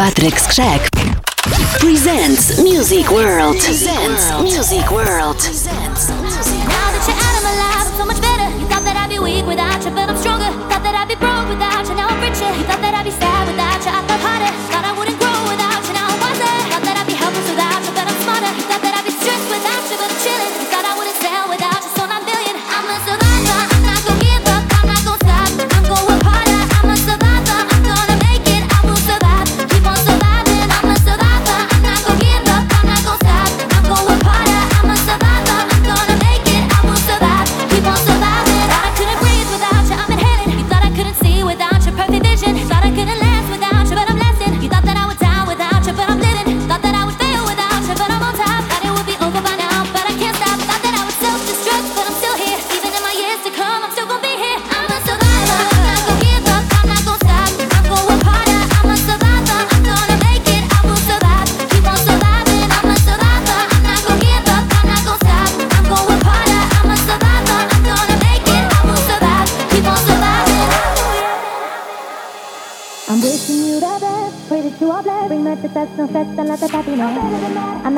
Patrick Skrzek presents Music World. Presents Music World. Now that you're out of my life, I'm so much better. You thought that I'd be weak without you, but I'm stronger. Thought that I'd be broke without you, now I'm richer. You thought that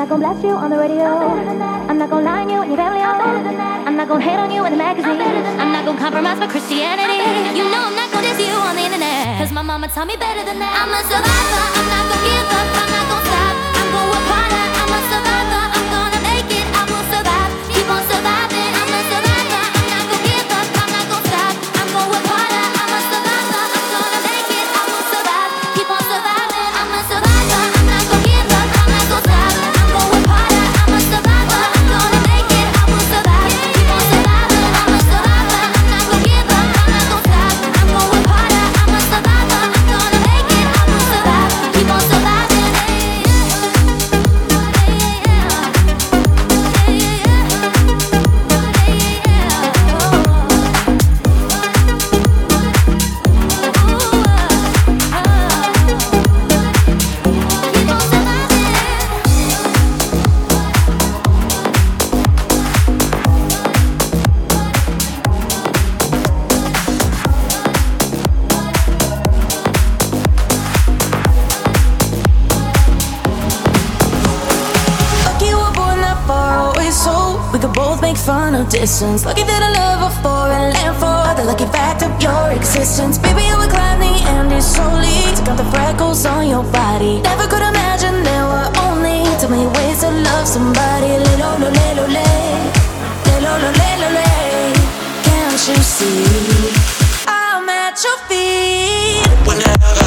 not gonna blast you on the radio. I'm not gonna lie on you and your family. I'm, I'm not gonna hate on you in the magazine. I'm, I'm not gonna compromise my Christianity. You know I'm not gonna diss you on the internet. Cause my mama taught me better than that. I'm a survivor. I'm not gonna give up. I'm not gonna stop. I'm gonna work harder. I'm a survivor. I'm gonna make it. I will survive. Keep on surviving. decisions. Lucky that I love a for and land for the lucky fact of your existence. Baby, you would climb the Andes solely to count the freckles on your body. Never could imagine there were only too many ways to love somebody. Little, Can't you see? I'm at your feet. Whenever.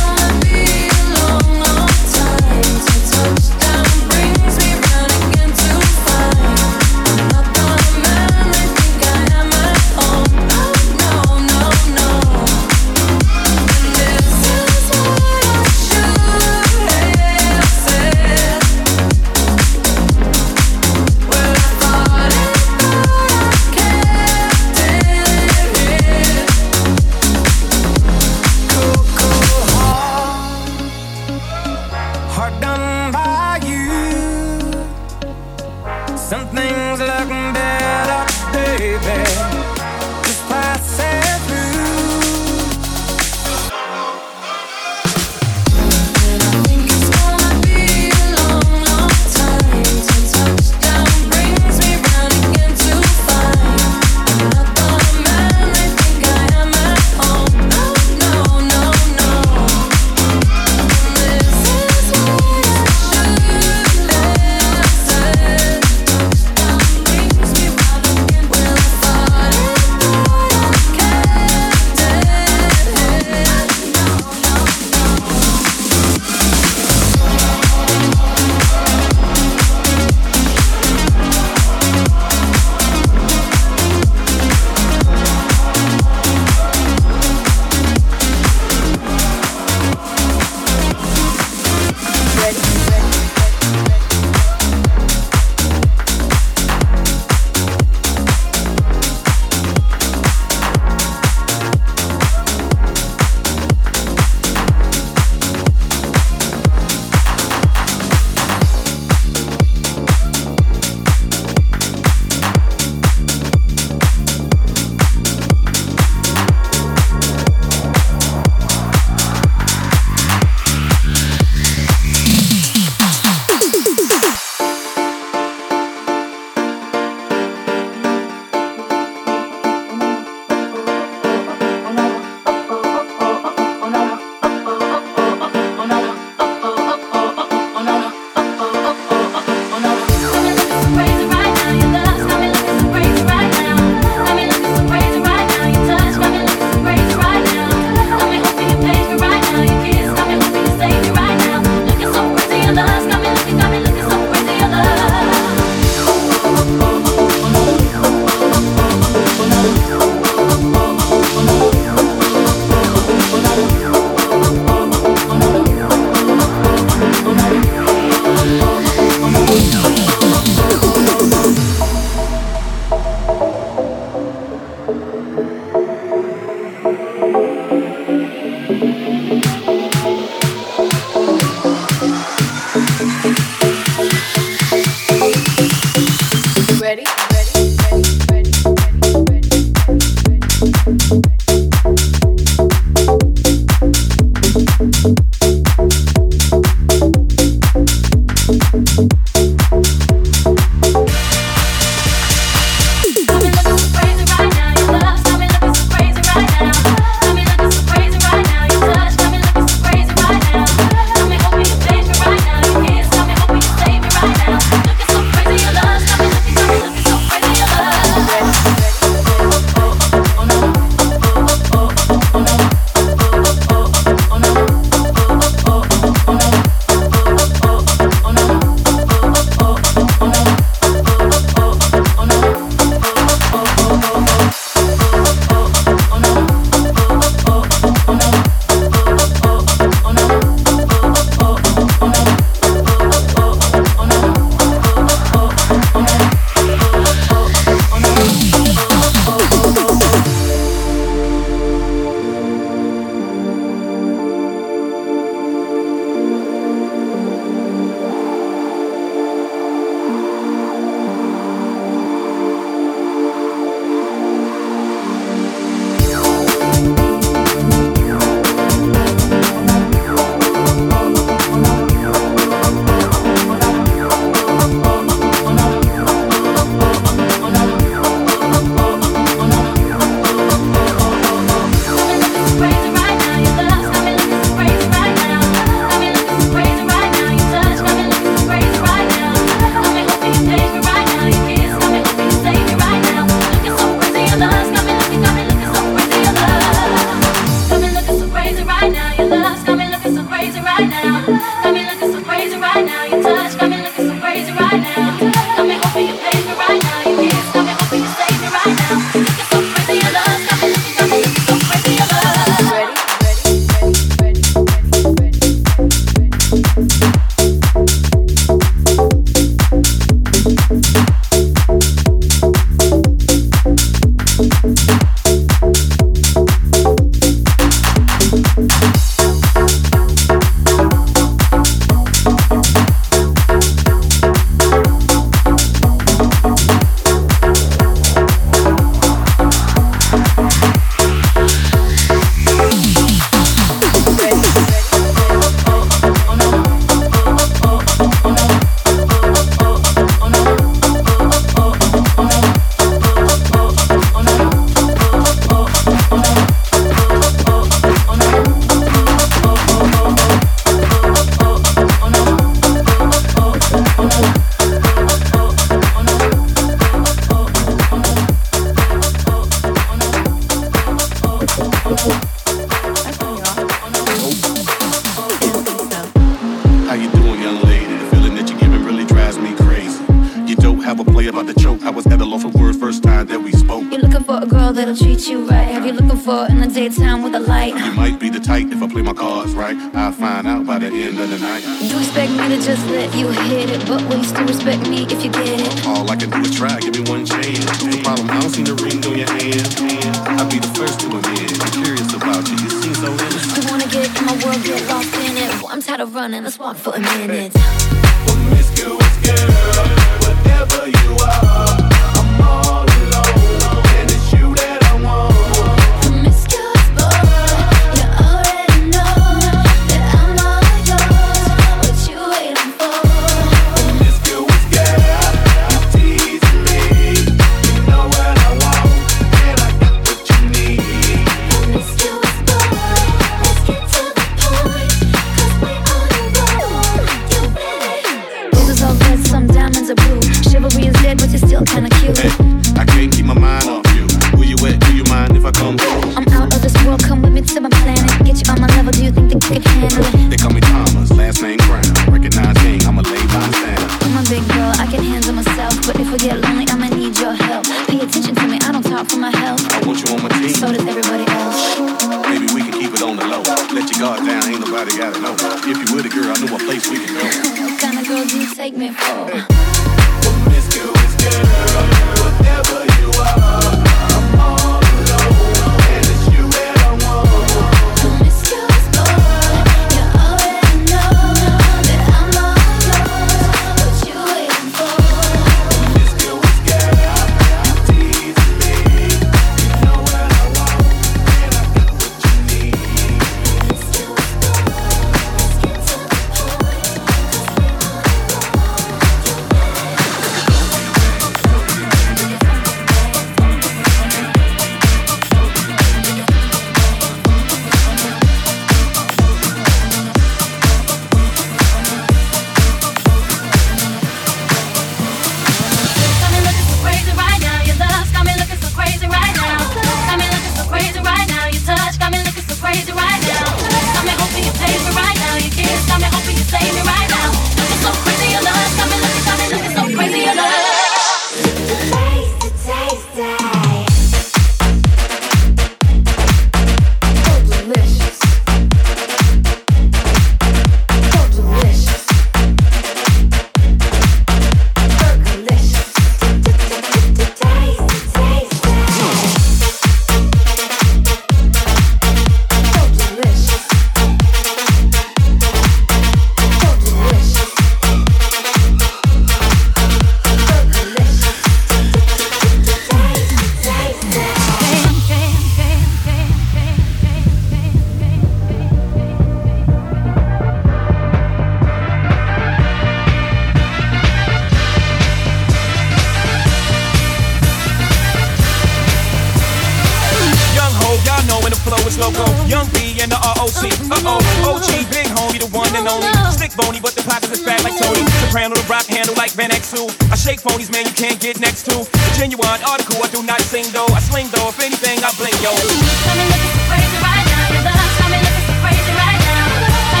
ho, y'all know when the flow is loco. Young B and the ROC. Uh oh, OG, big homie, the one and only. Stick bony, but the pockets is fat like Tony. Soprano, the rock handle like Van X2. I shake phonies, man, you can't get next to. The genuine article, I do not sing though. I sling though, if anything, I blink yo. Coming looking so crazy right now. Your so crazy so crazy right now. So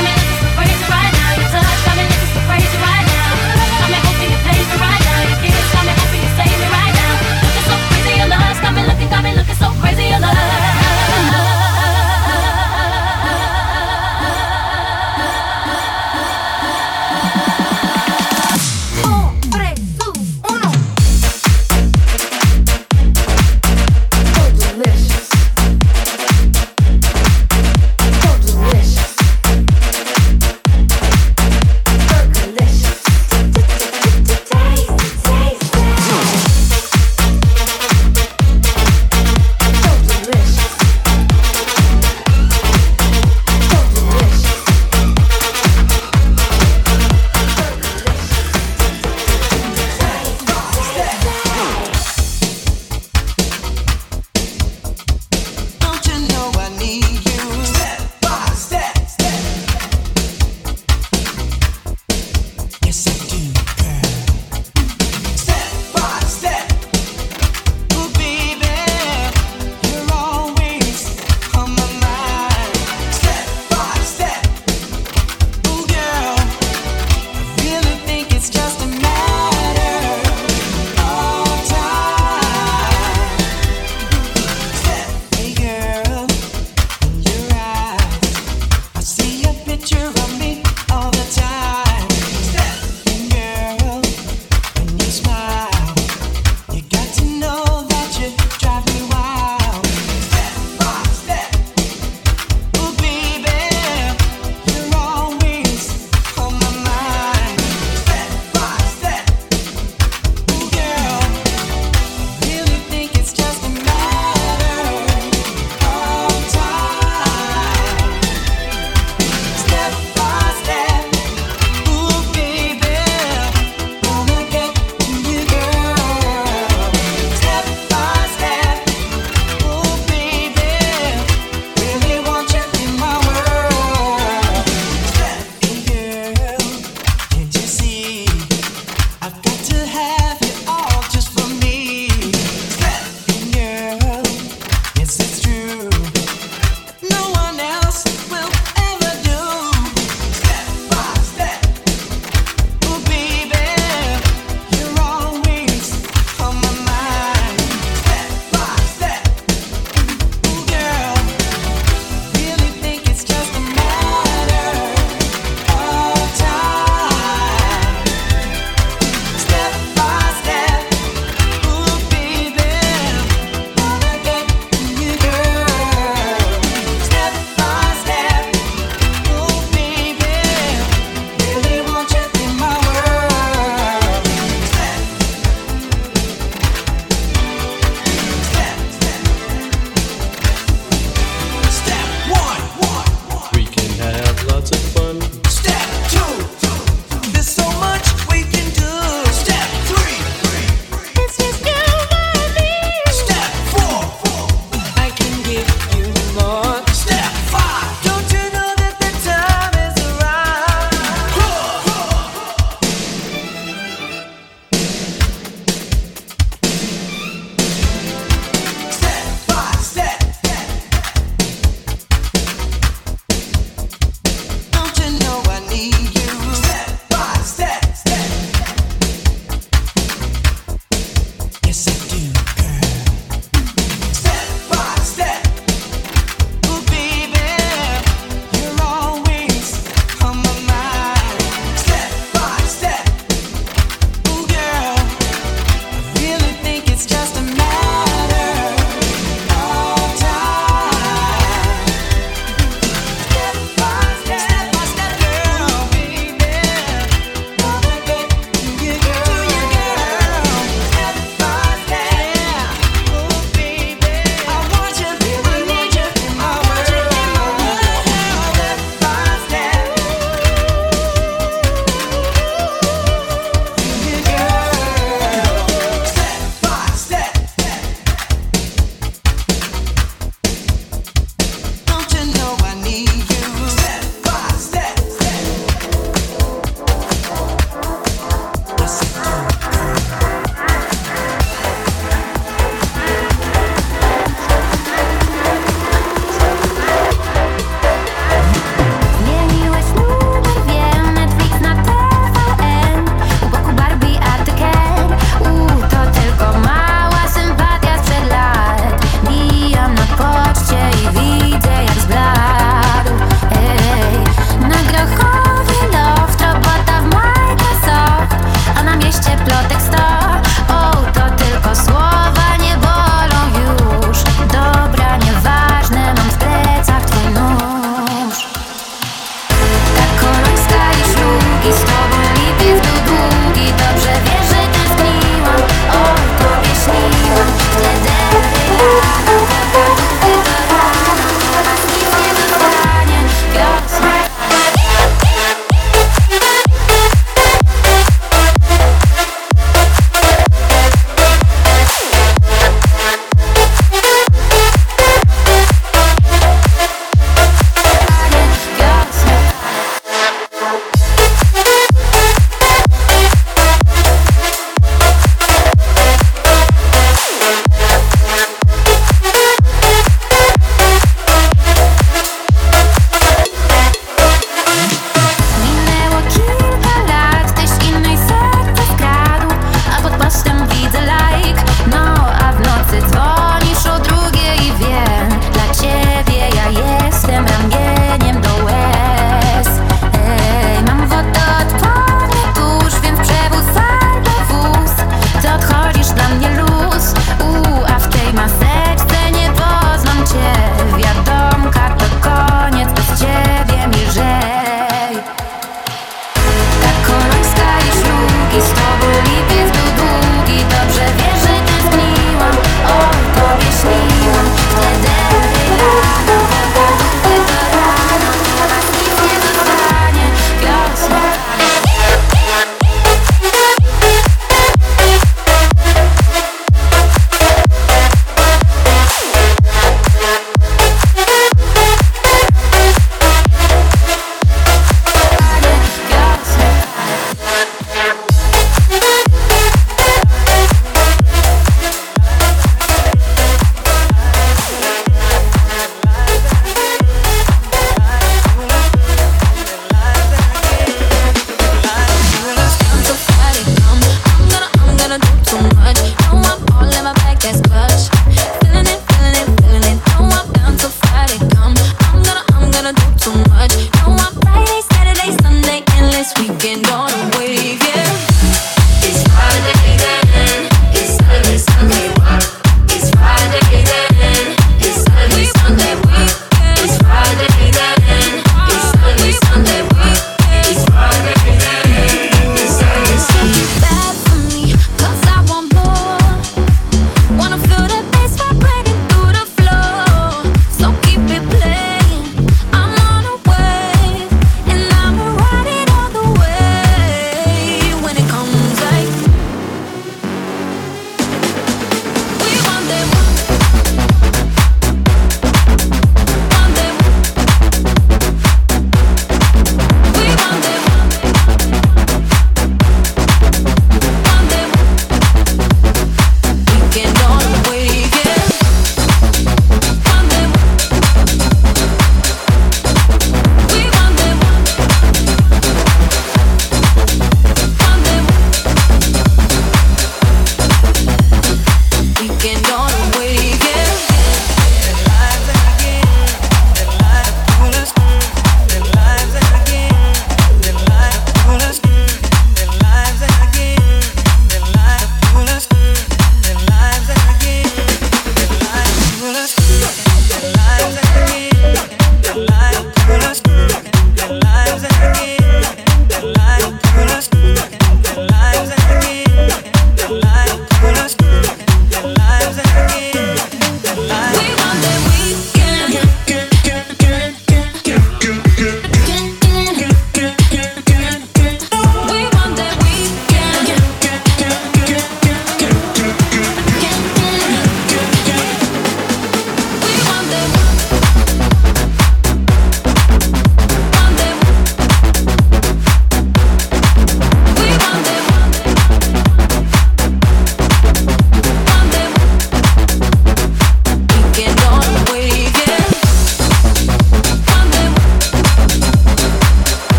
crazy right now. You. Your kiss right now. Your so crazy, love.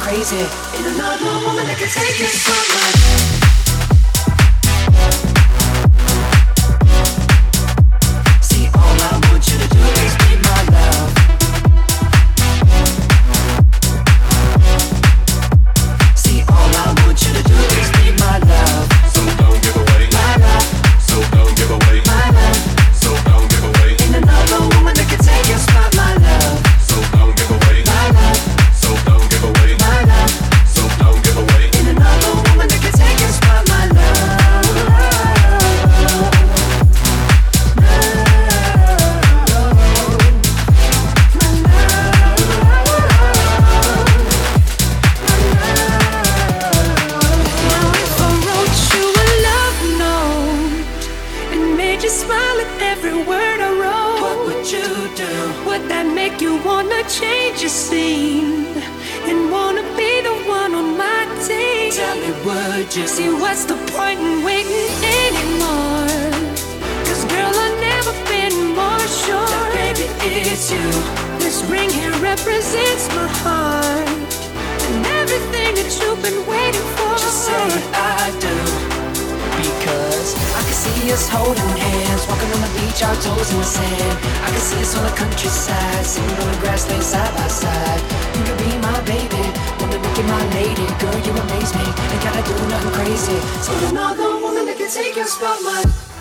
crazy. I'm woman that can take it from my. see us holding hands, walking on the beach, our toes in the sand. I can see us on the countryside, sitting on the grass, laying side by side. You could be my baby, wanna make you my lady, girl, you amaze me. Ain't gotta do nothing crazy. So another woman that can take your spot, my.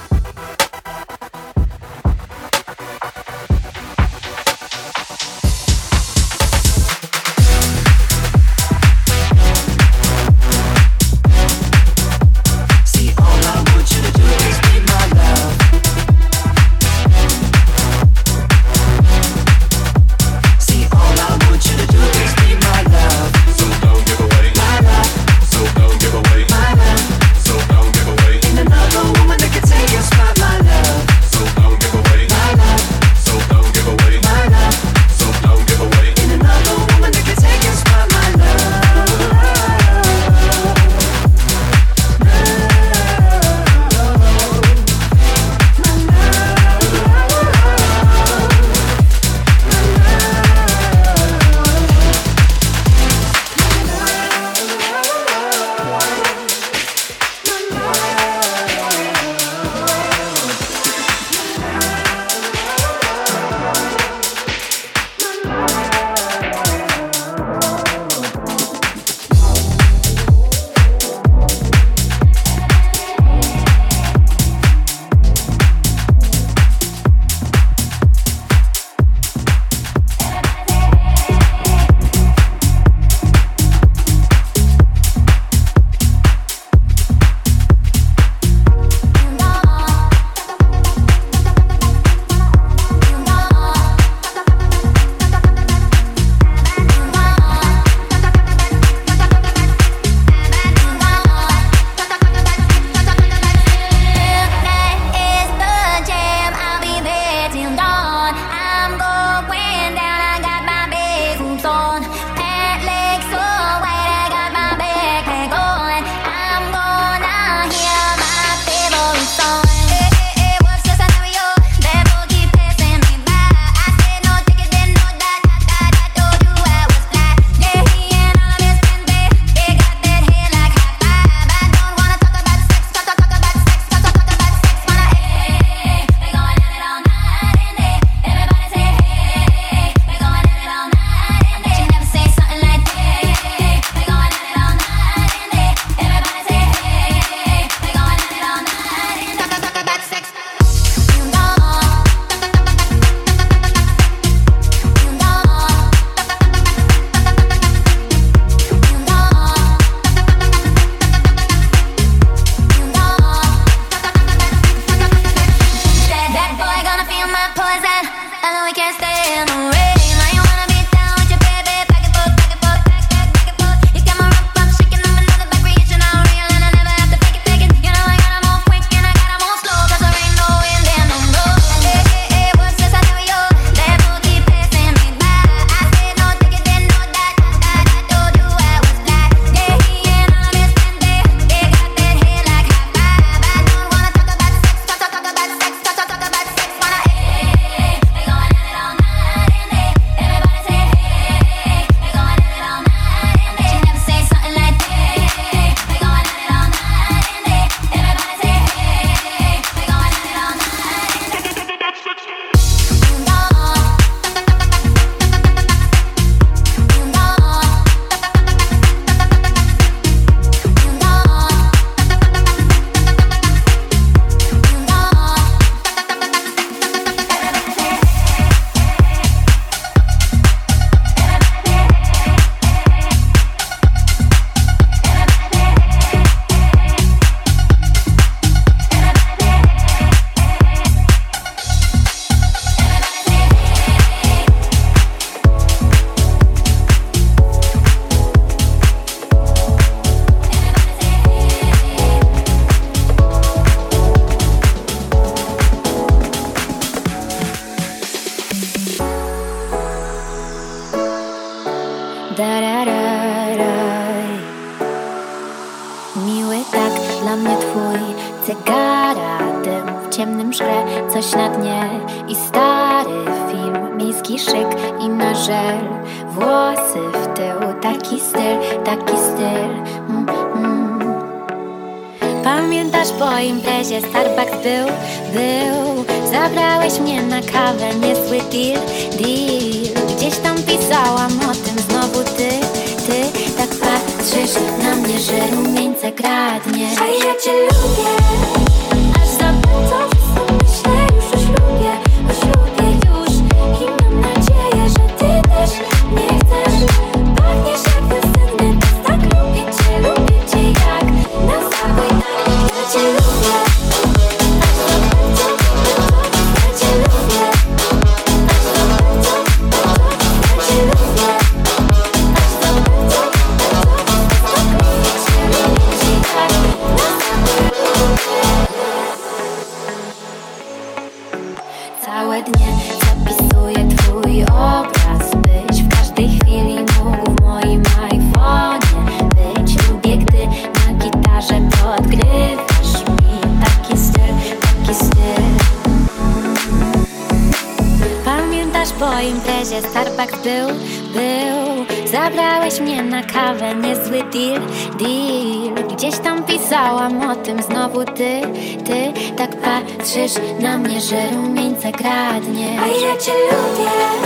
Kradnie A ja cię lubię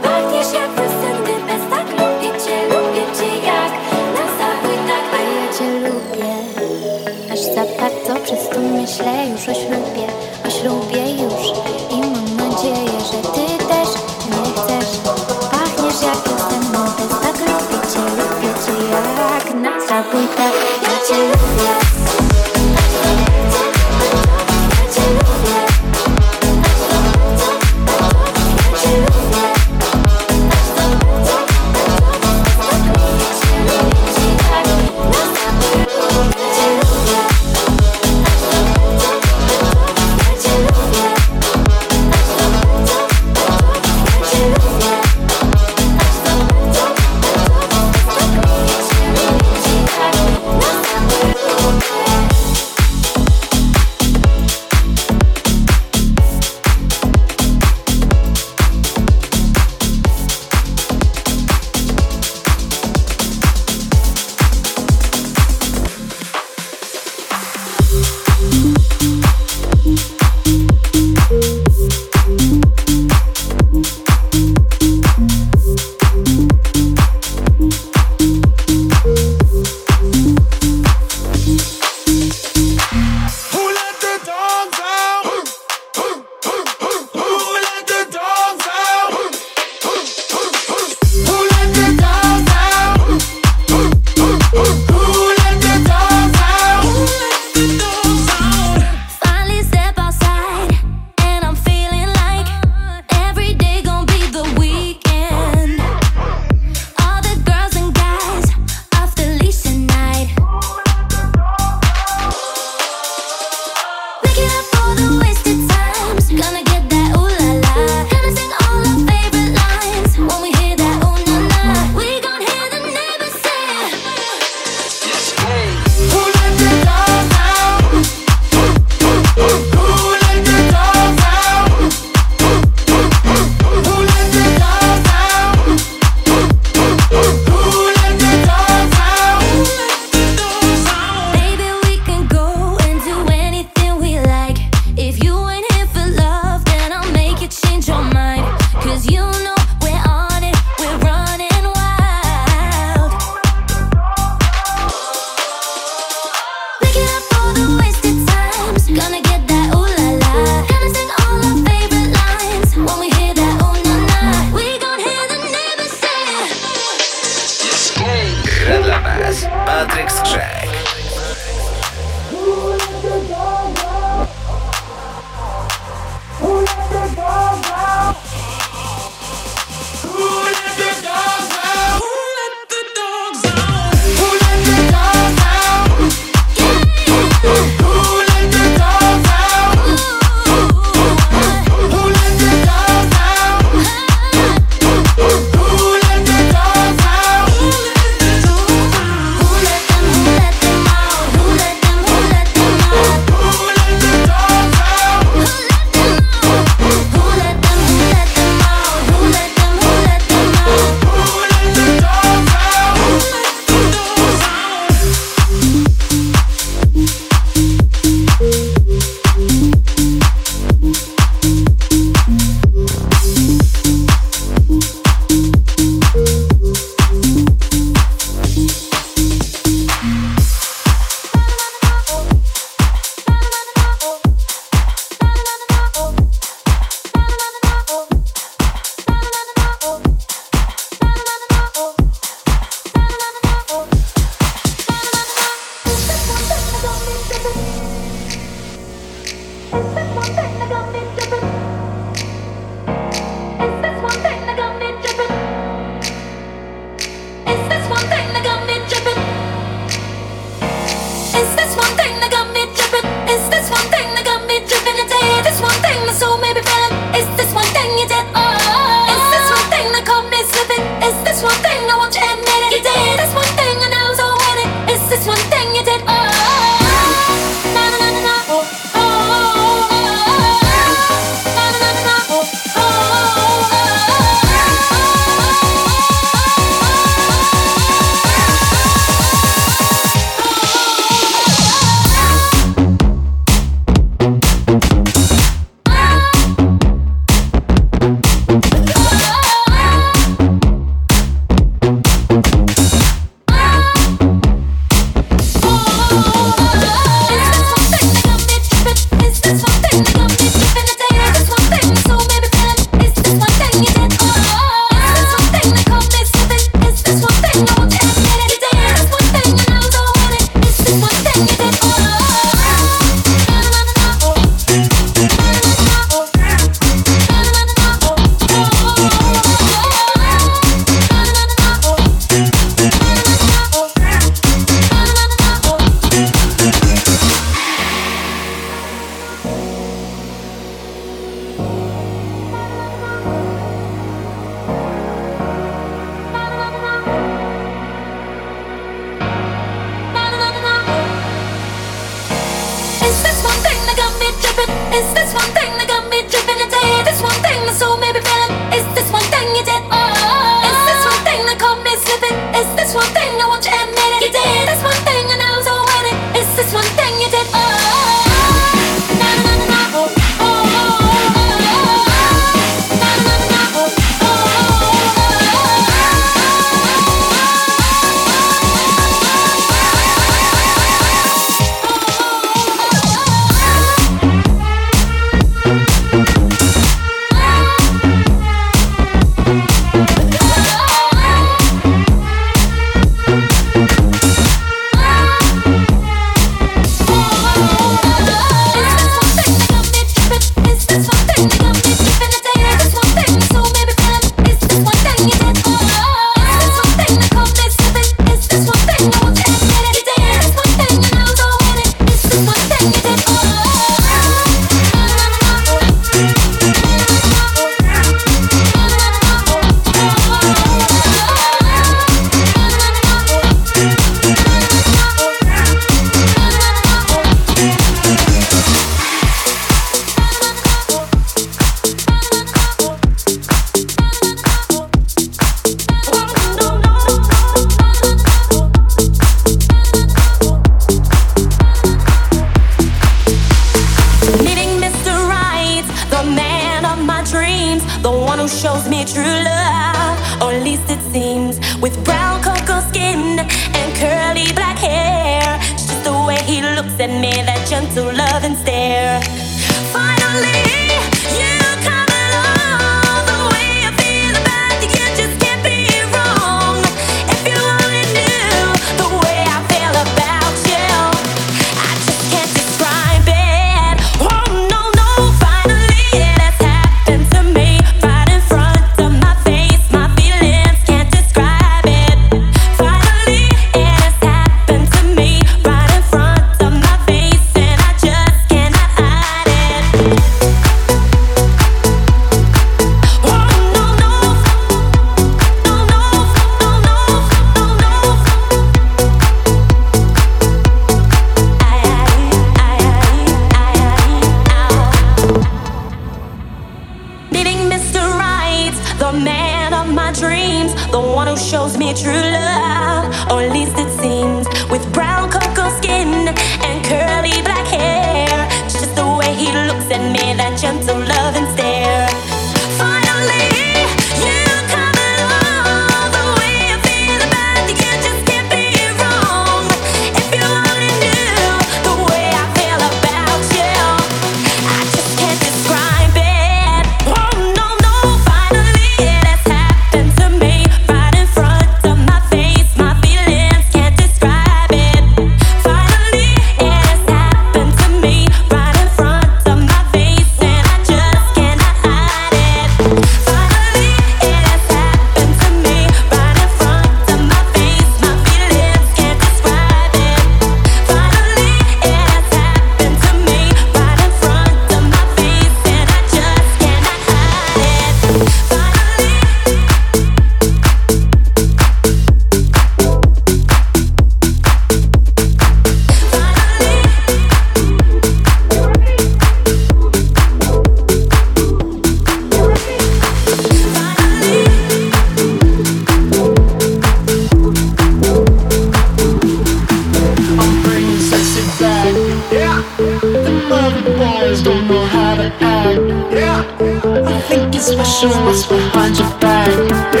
Assume what's behind your back.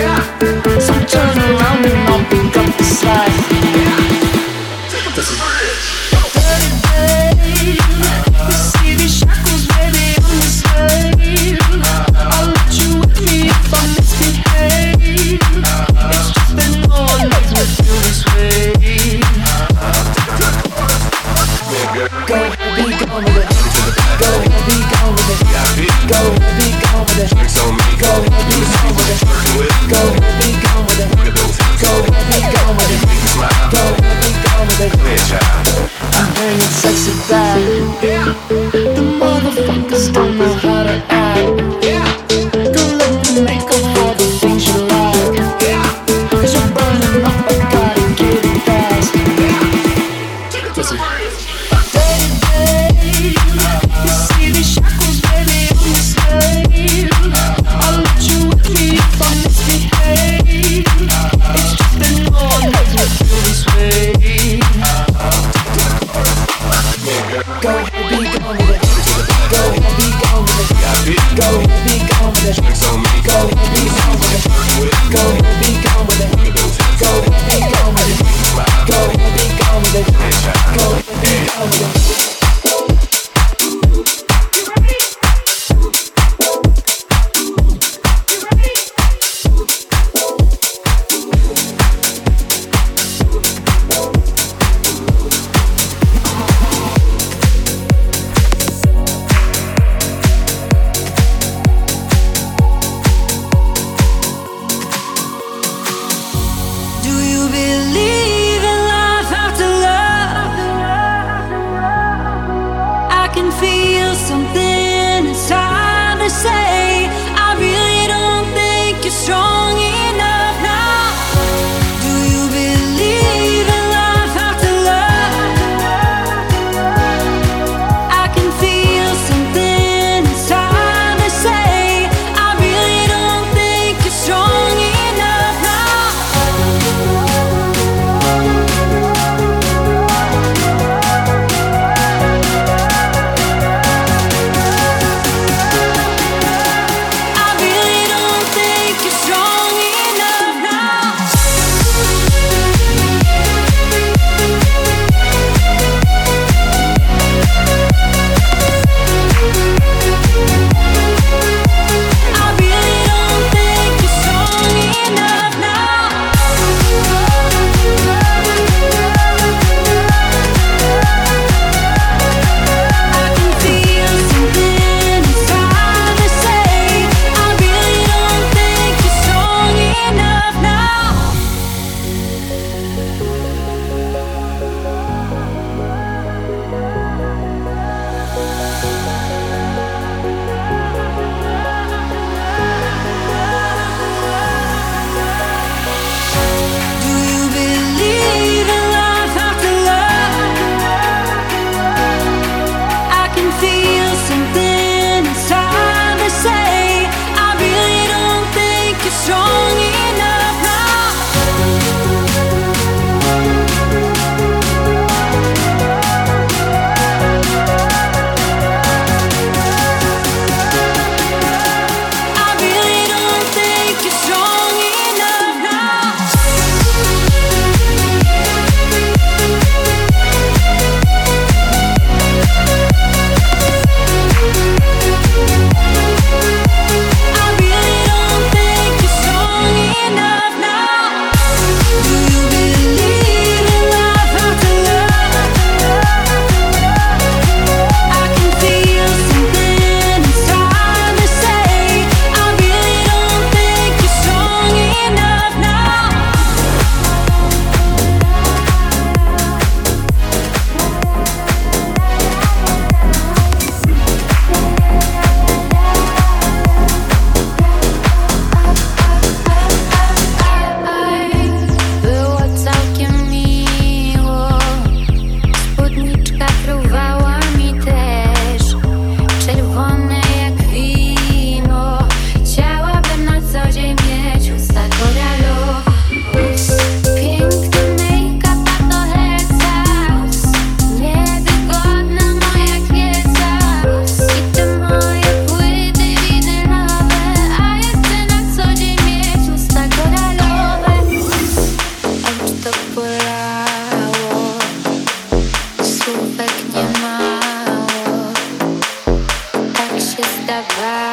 Bye.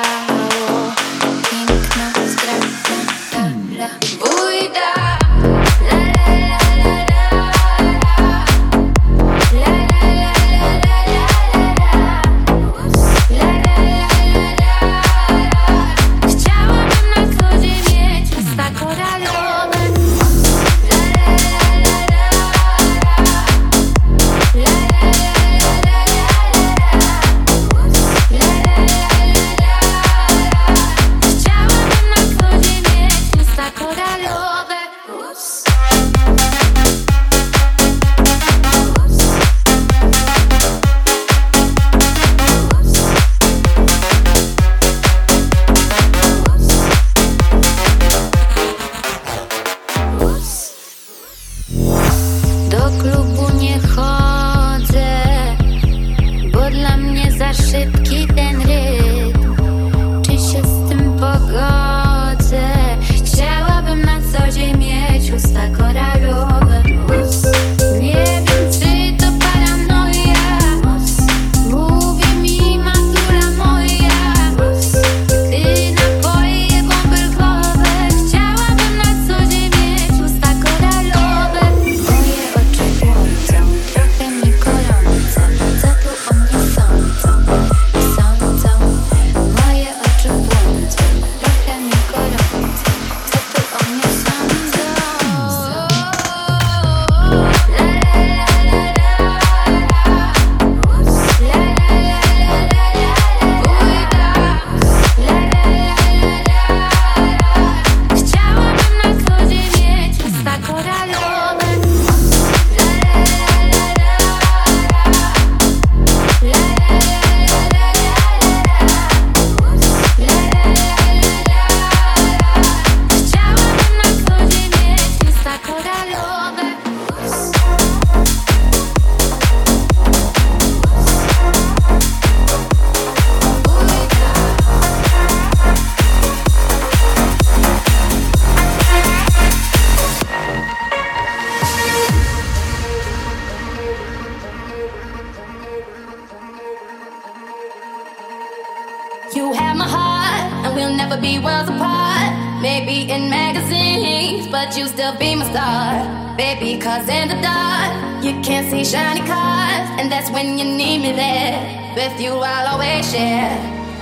can't see shiny cars, and that's when you need me there. With you, I'll always share.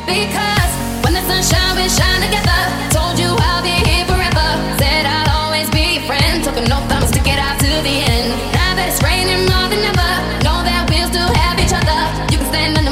Because when the sunshine, we shine together. Told you I'll be here forever. Said I'll always be your friend. Took an oath, I'ma stick it out to the end. Now that it's raining more than ever, know that we'll still have each other. You can stand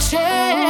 to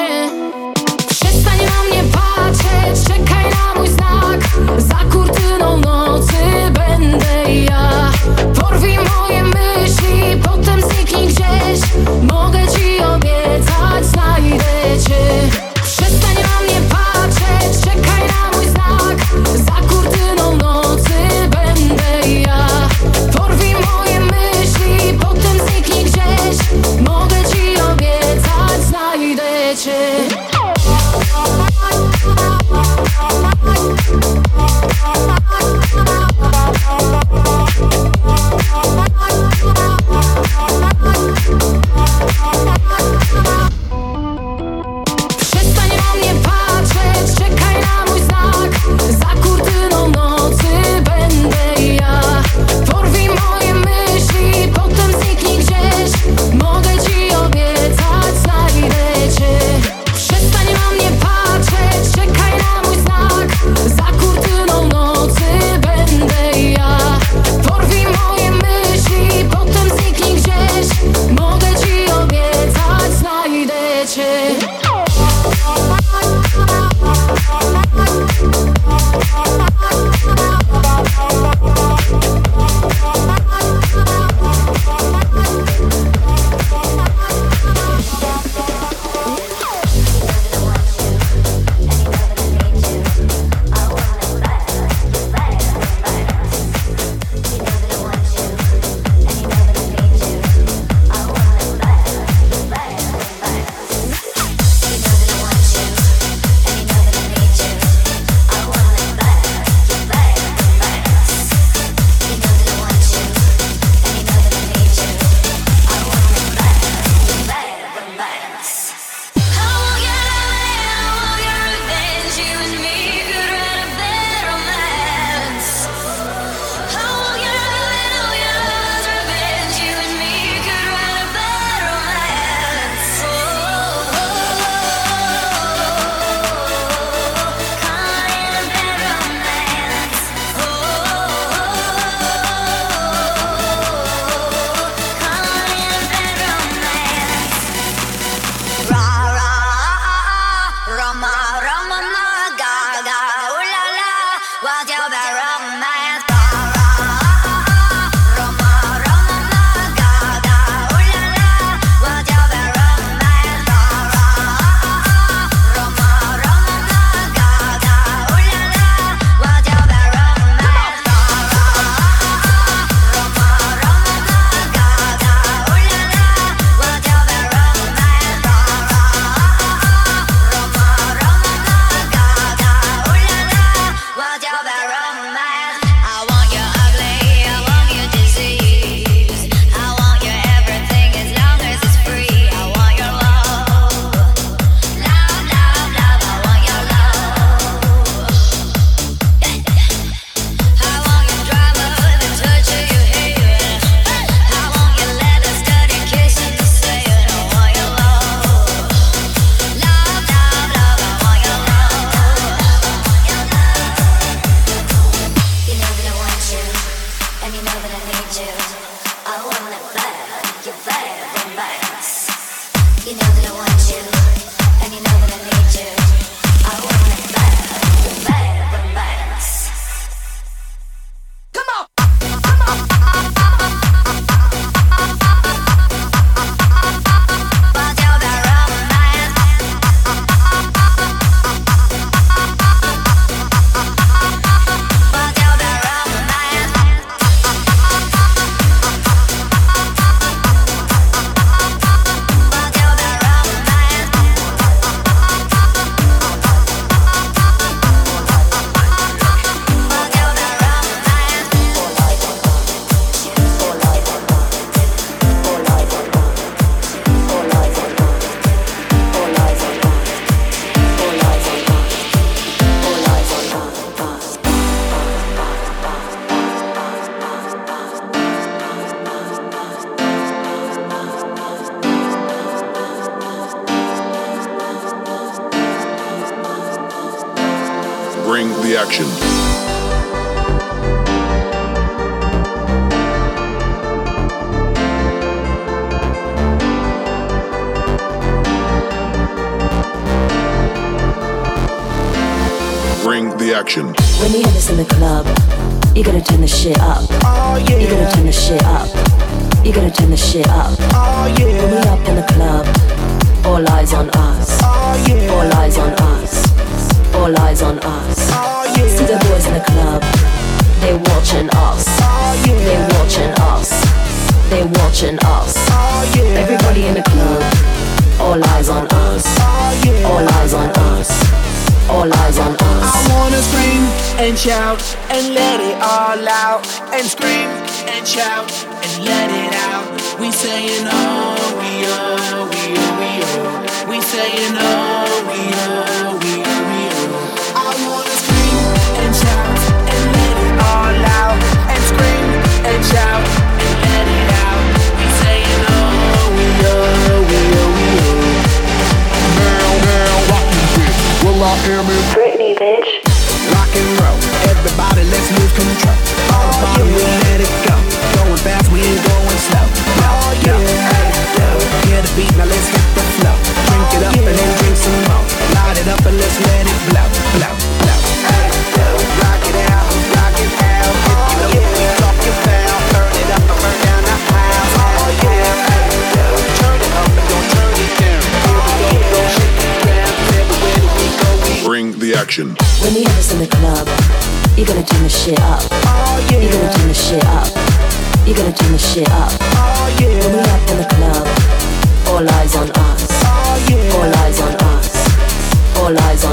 All eyes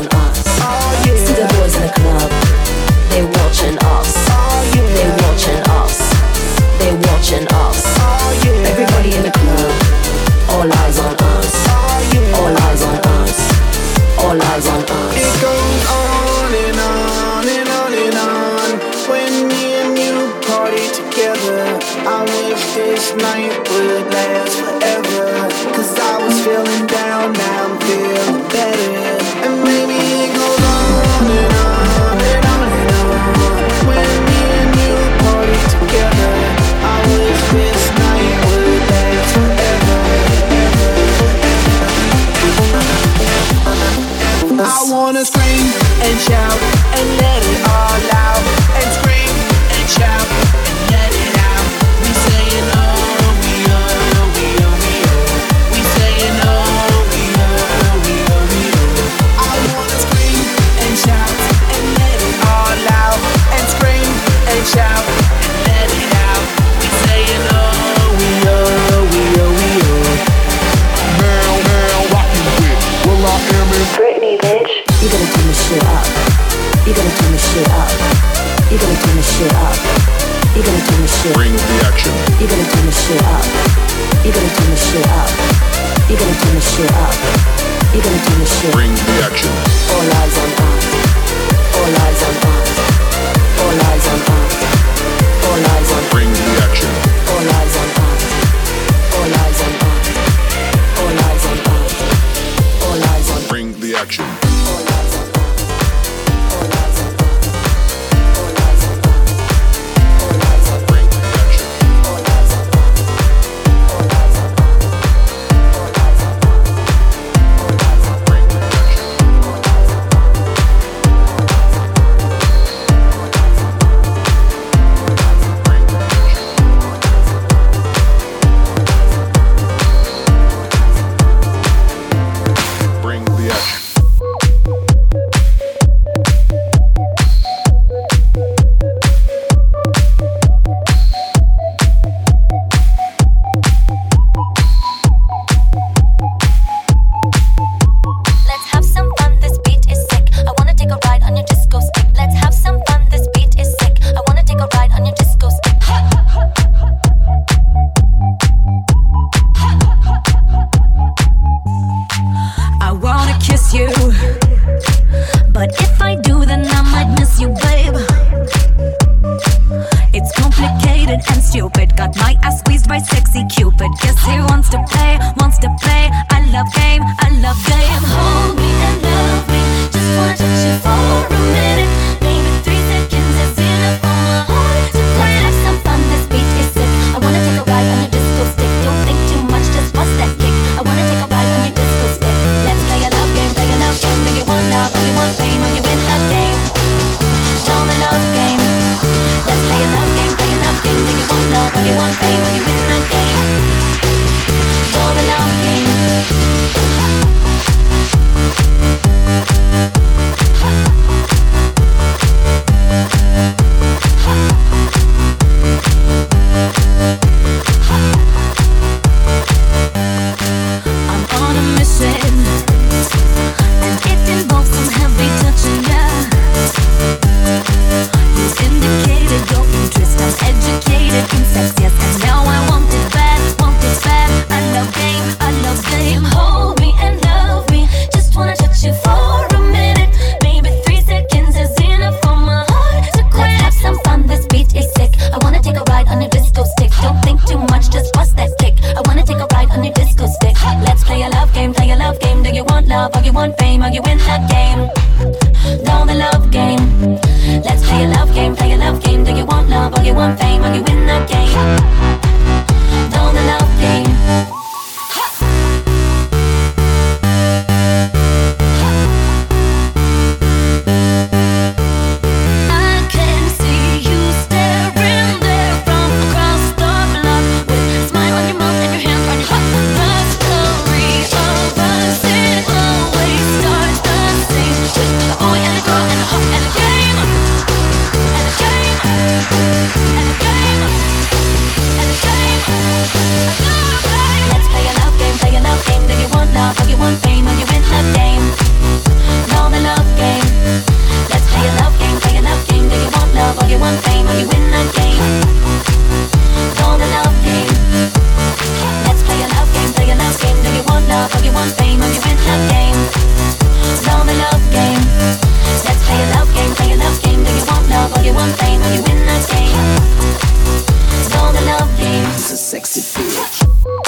A bitch.